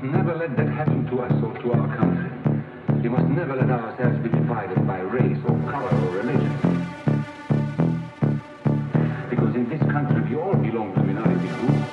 must never let that happen to us or to our country. We must never let ourselves be divided by race or color or religion. Because in this country we all belong to minority groups.